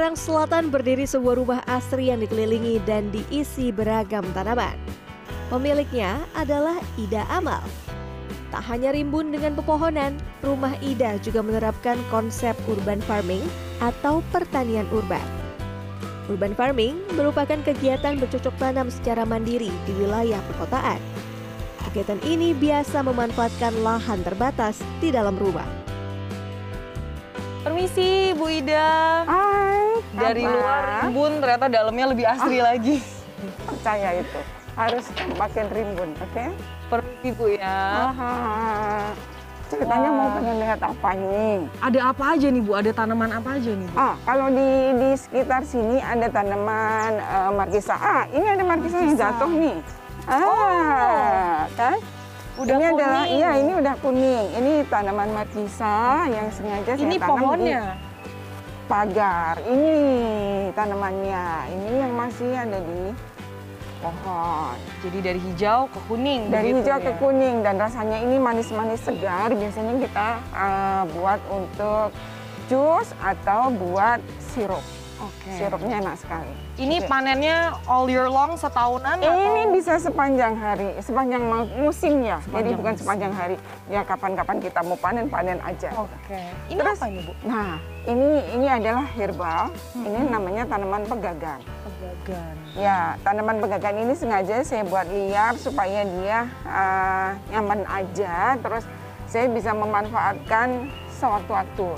Tangerang Selatan berdiri sebuah rumah asri yang dikelilingi dan diisi beragam tanaman. Pemiliknya adalah Ida Amal. Tak hanya rimbun dengan pepohonan, rumah Ida juga menerapkan konsep urban farming atau pertanian urban. Urban farming merupakan kegiatan bercocok tanam secara mandiri di wilayah perkotaan. Kegiatan ini biasa memanfaatkan lahan terbatas di dalam rumah. Permisi Bu Ida. Hai, Dari apa? luar rimbun ternyata dalamnya lebih asri lagi. percaya itu harus pakai rimbun, oke? Permisi Bu ya. Aha. Ceritanya Wah. mau pengen lihat apa nih? Ada apa aja nih Bu? Ada tanaman apa aja nih Bu? Ah, kalau di di sekitar sini ada tanaman eh, markisa. Ah, ini ada markisa, yang Markisa. jatuh nih. Ah, kan? Udah ini adalah kuning. iya ini udah kuning. Ini tanaman markisa yang sengaja saya Ini tanam pohonnya. di pagar. Ini tanamannya. Ini yang masih ada di pohon. Jadi dari hijau ke kuning. Dari begitu hijau ya? ke kuning dan rasanya ini manis-manis segar. Biasanya kita eh, buat untuk jus atau buat sirup. Oke. Sirupnya enak sekali. Ini Oke. panennya all year long setahunan Ini atau? bisa sepanjang hari, sepanjang musim ya. Jadi Sepanjang bukan musim. sepanjang hari. Ya kapan-kapan kita mau panen panen aja. Oke. Ini Terus- apa ini Bu? Nah, ini ini adalah herbal. Ini namanya tanaman pegagan. Pegagan. Ya, tanaman pegagan ini sengaja saya buat liar supaya dia eh, nyaman aja. Terus saya bisa memanfaatkan sewaktu-waktu.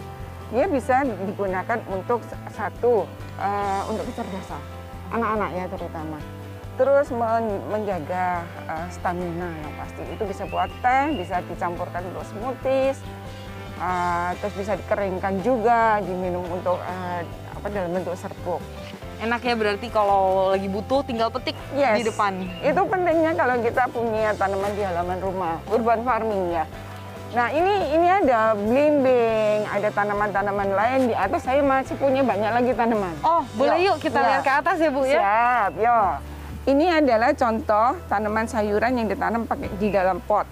Dia bisa digunakan untuk satu eh, untuk kecerdasan anak-anak ya terutama. Terus men- menjaga eh, stamina yang pasti. Itu bisa buat teh, bisa dicampurkan untuk smoothies, eh, terus bisa dikeringkan juga, diminum untuk eh, apa dalam bentuk serbuk. Enak ya berarti kalau lagi butuh tinggal petik Yes. di depan. Itu pentingnya kalau kita punya tanaman di halaman rumah, urban farming ya. Nah ini ini ada belimbing, ada tanaman-tanaman lain di atas saya masih punya banyak lagi tanaman. Oh, boleh Yuk, yuk kita ya. lihat ke atas ya Bu ya. Siap, yo. Ini adalah contoh tanaman sayuran yang ditanam pakai di dalam pot.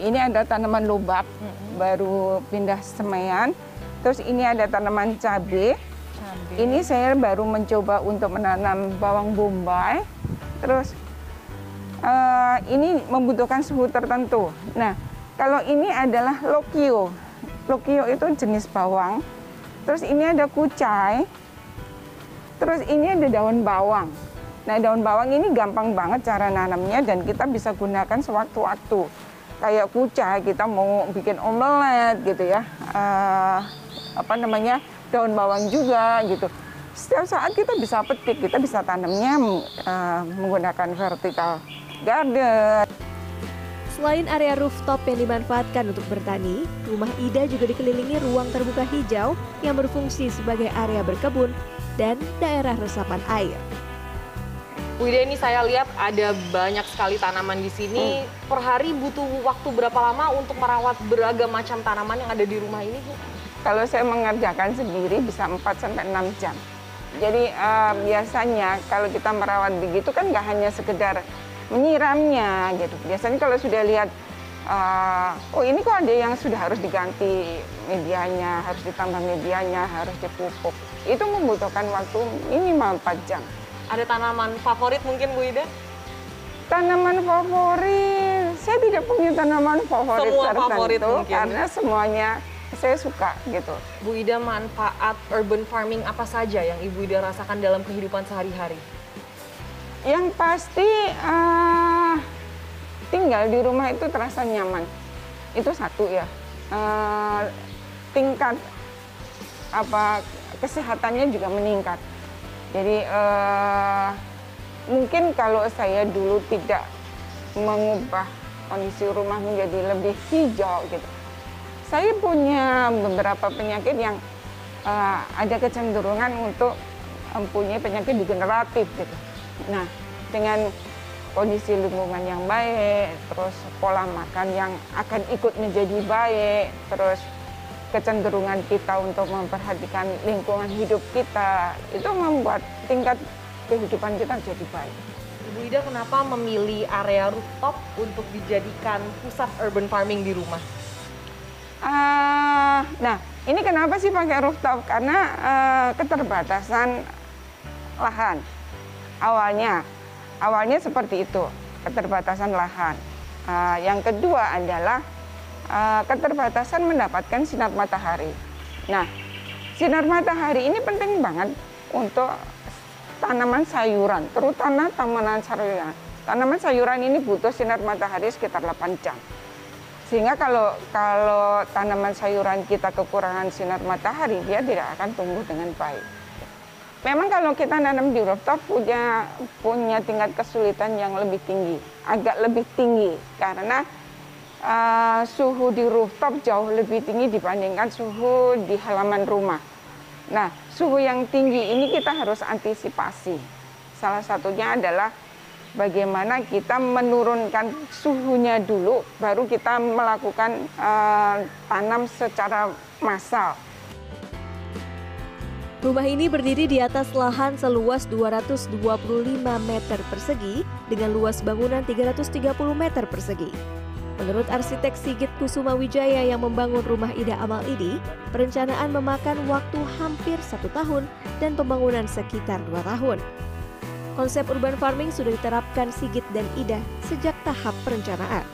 Ini ada tanaman lobak, baru pindah semaian. Terus ini ada tanaman cabai. Cabai. Ini saya baru mencoba untuk menanam bawang bombay. Terus eh, ini membutuhkan suhu tertentu. Nah, kalau ini adalah lokio. Lokio itu jenis bawang. Terus ini ada kucai. Terus ini ada daun bawang. Nah, daun bawang ini gampang banget cara nanamnya dan kita bisa gunakan sewaktu-waktu. Kayak kucai, kita mau bikin omelet gitu ya. Eh, apa namanya? daun bawang juga gitu. Setiap saat kita bisa petik, kita bisa tanamnya eh, menggunakan vertical garden. Selain area rooftop yang dimanfaatkan untuk bertani, rumah Ida juga dikelilingi ruang terbuka hijau yang berfungsi sebagai area berkebun dan daerah resapan air. Bu Ida ini saya lihat ada banyak sekali tanaman di sini. Per hari butuh waktu berapa lama untuk merawat beragam macam tanaman yang ada di rumah ini, Bu? Kalau saya mengerjakan sendiri bisa 4 sampai 6 jam. Jadi eh, biasanya kalau kita merawat begitu kan nggak hanya sekedar menyiramnya gitu. Biasanya kalau sudah lihat eh, oh ini kok ada yang sudah harus diganti medianya, harus ditambah medianya, harus dipupuk. Itu membutuhkan waktu minimal 4 jam. Ada tanaman favorit mungkin Bu Ida? Tanaman favorit, saya tidak punya tanaman favorit Semua tertentu favorit mungkin. karena semuanya saya suka gitu. Bu Ida manfaat urban farming apa saja yang Ibu Ida rasakan dalam kehidupan sehari-hari? Yang pasti eh, tinggal di rumah itu terasa nyaman. Itu satu ya. Eh, tingkat apa kesehatannya juga meningkat. Jadi eh, mungkin kalau saya dulu tidak mengubah kondisi rumah menjadi lebih hijau gitu. Saya punya beberapa penyakit yang eh, ada kecenderungan untuk mempunyai penyakit degeneratif gitu. Nah, dengan kondisi lingkungan yang baik, terus pola makan yang akan ikut menjadi baik, terus kecenderungan kita untuk memperhatikan lingkungan hidup kita, itu membuat tingkat kehidupan kita jadi baik. Ibu Ida kenapa memilih area rooftop untuk dijadikan pusat urban farming di rumah? Ah, nah, Ini kenapa sih pakai rooftop? Karena uh, keterbatasan lahan. Awalnya, awalnya seperti itu, keterbatasan lahan. Uh, yang kedua adalah uh, keterbatasan mendapatkan sinar matahari. Nah, sinar matahari ini penting banget untuk tanaman sayuran, terutama tanaman sayuran. Tanaman sayuran ini butuh sinar matahari sekitar 8 jam. Sehingga kalau kalau tanaman sayuran kita kekurangan sinar matahari, dia tidak akan tumbuh dengan baik. Memang kalau kita nanam di rooftop punya punya tingkat kesulitan yang lebih tinggi, agak lebih tinggi karena uh, suhu di rooftop jauh lebih tinggi dibandingkan suhu di halaman rumah. Nah, suhu yang tinggi ini kita harus antisipasi. Salah satunya adalah bagaimana kita menurunkan suhunya dulu, baru kita melakukan uh, tanam secara massal. Rumah ini berdiri di atas lahan seluas 225 meter persegi dengan luas bangunan 330 meter persegi. Menurut arsitek Sigit Kusuma Wijaya yang membangun rumah Ida Amal ini, perencanaan memakan waktu hampir satu tahun dan pembangunan sekitar dua tahun. Konsep urban farming sudah diterapkan Sigit dan Ida sejak tahap perencanaan.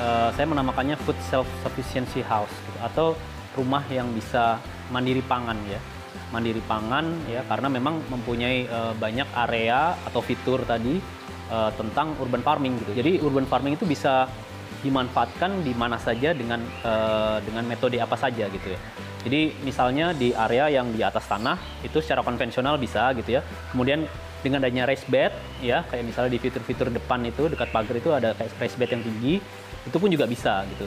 Uh, saya menamakannya food self sufficiency house gitu, atau rumah yang bisa mandiri pangan ya mandiri pangan ya karena memang mempunyai uh, banyak area atau fitur tadi uh, tentang urban farming gitu jadi urban farming itu bisa dimanfaatkan di mana saja dengan uh, dengan metode apa saja gitu ya jadi misalnya di area yang di atas tanah itu secara konvensional bisa gitu ya. Kemudian dengan adanya raised bed ya kayak misalnya di fitur-fitur depan itu dekat pagar itu ada kayak raised bed yang tinggi itu pun juga bisa gitu.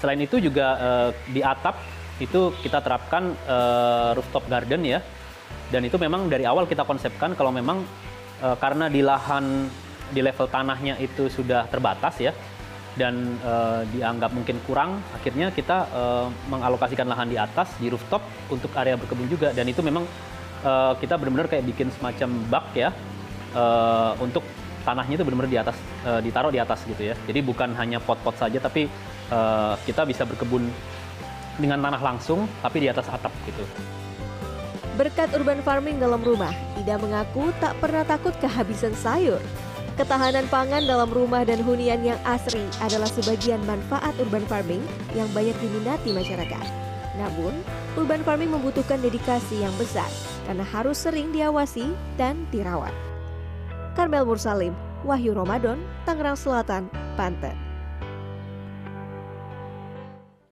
Selain itu juga uh, di atap itu kita terapkan uh, rooftop garden ya. Dan itu memang dari awal kita konsepkan kalau memang uh, karena di lahan di level tanahnya itu sudah terbatas ya dan uh, dianggap mungkin kurang, akhirnya kita uh, mengalokasikan lahan di atas di rooftop untuk area berkebun juga dan itu memang uh, kita benar-benar kayak bikin semacam bak ya uh, untuk tanahnya itu benar-benar di atas uh, ditaruh di atas gitu ya. Jadi bukan hanya pot-pot saja tapi uh, kita bisa berkebun dengan tanah langsung tapi di atas atap gitu. Berkat urban farming dalam rumah, Ida mengaku tak pernah takut kehabisan sayur. Ketahanan pangan dalam rumah dan hunian yang asri adalah sebagian manfaat urban farming yang banyak diminati masyarakat. Namun, urban farming membutuhkan dedikasi yang besar karena harus sering diawasi dan dirawat. Karmel Mursalim, Wahyu Ramadan, Tangerang Selatan, Banten.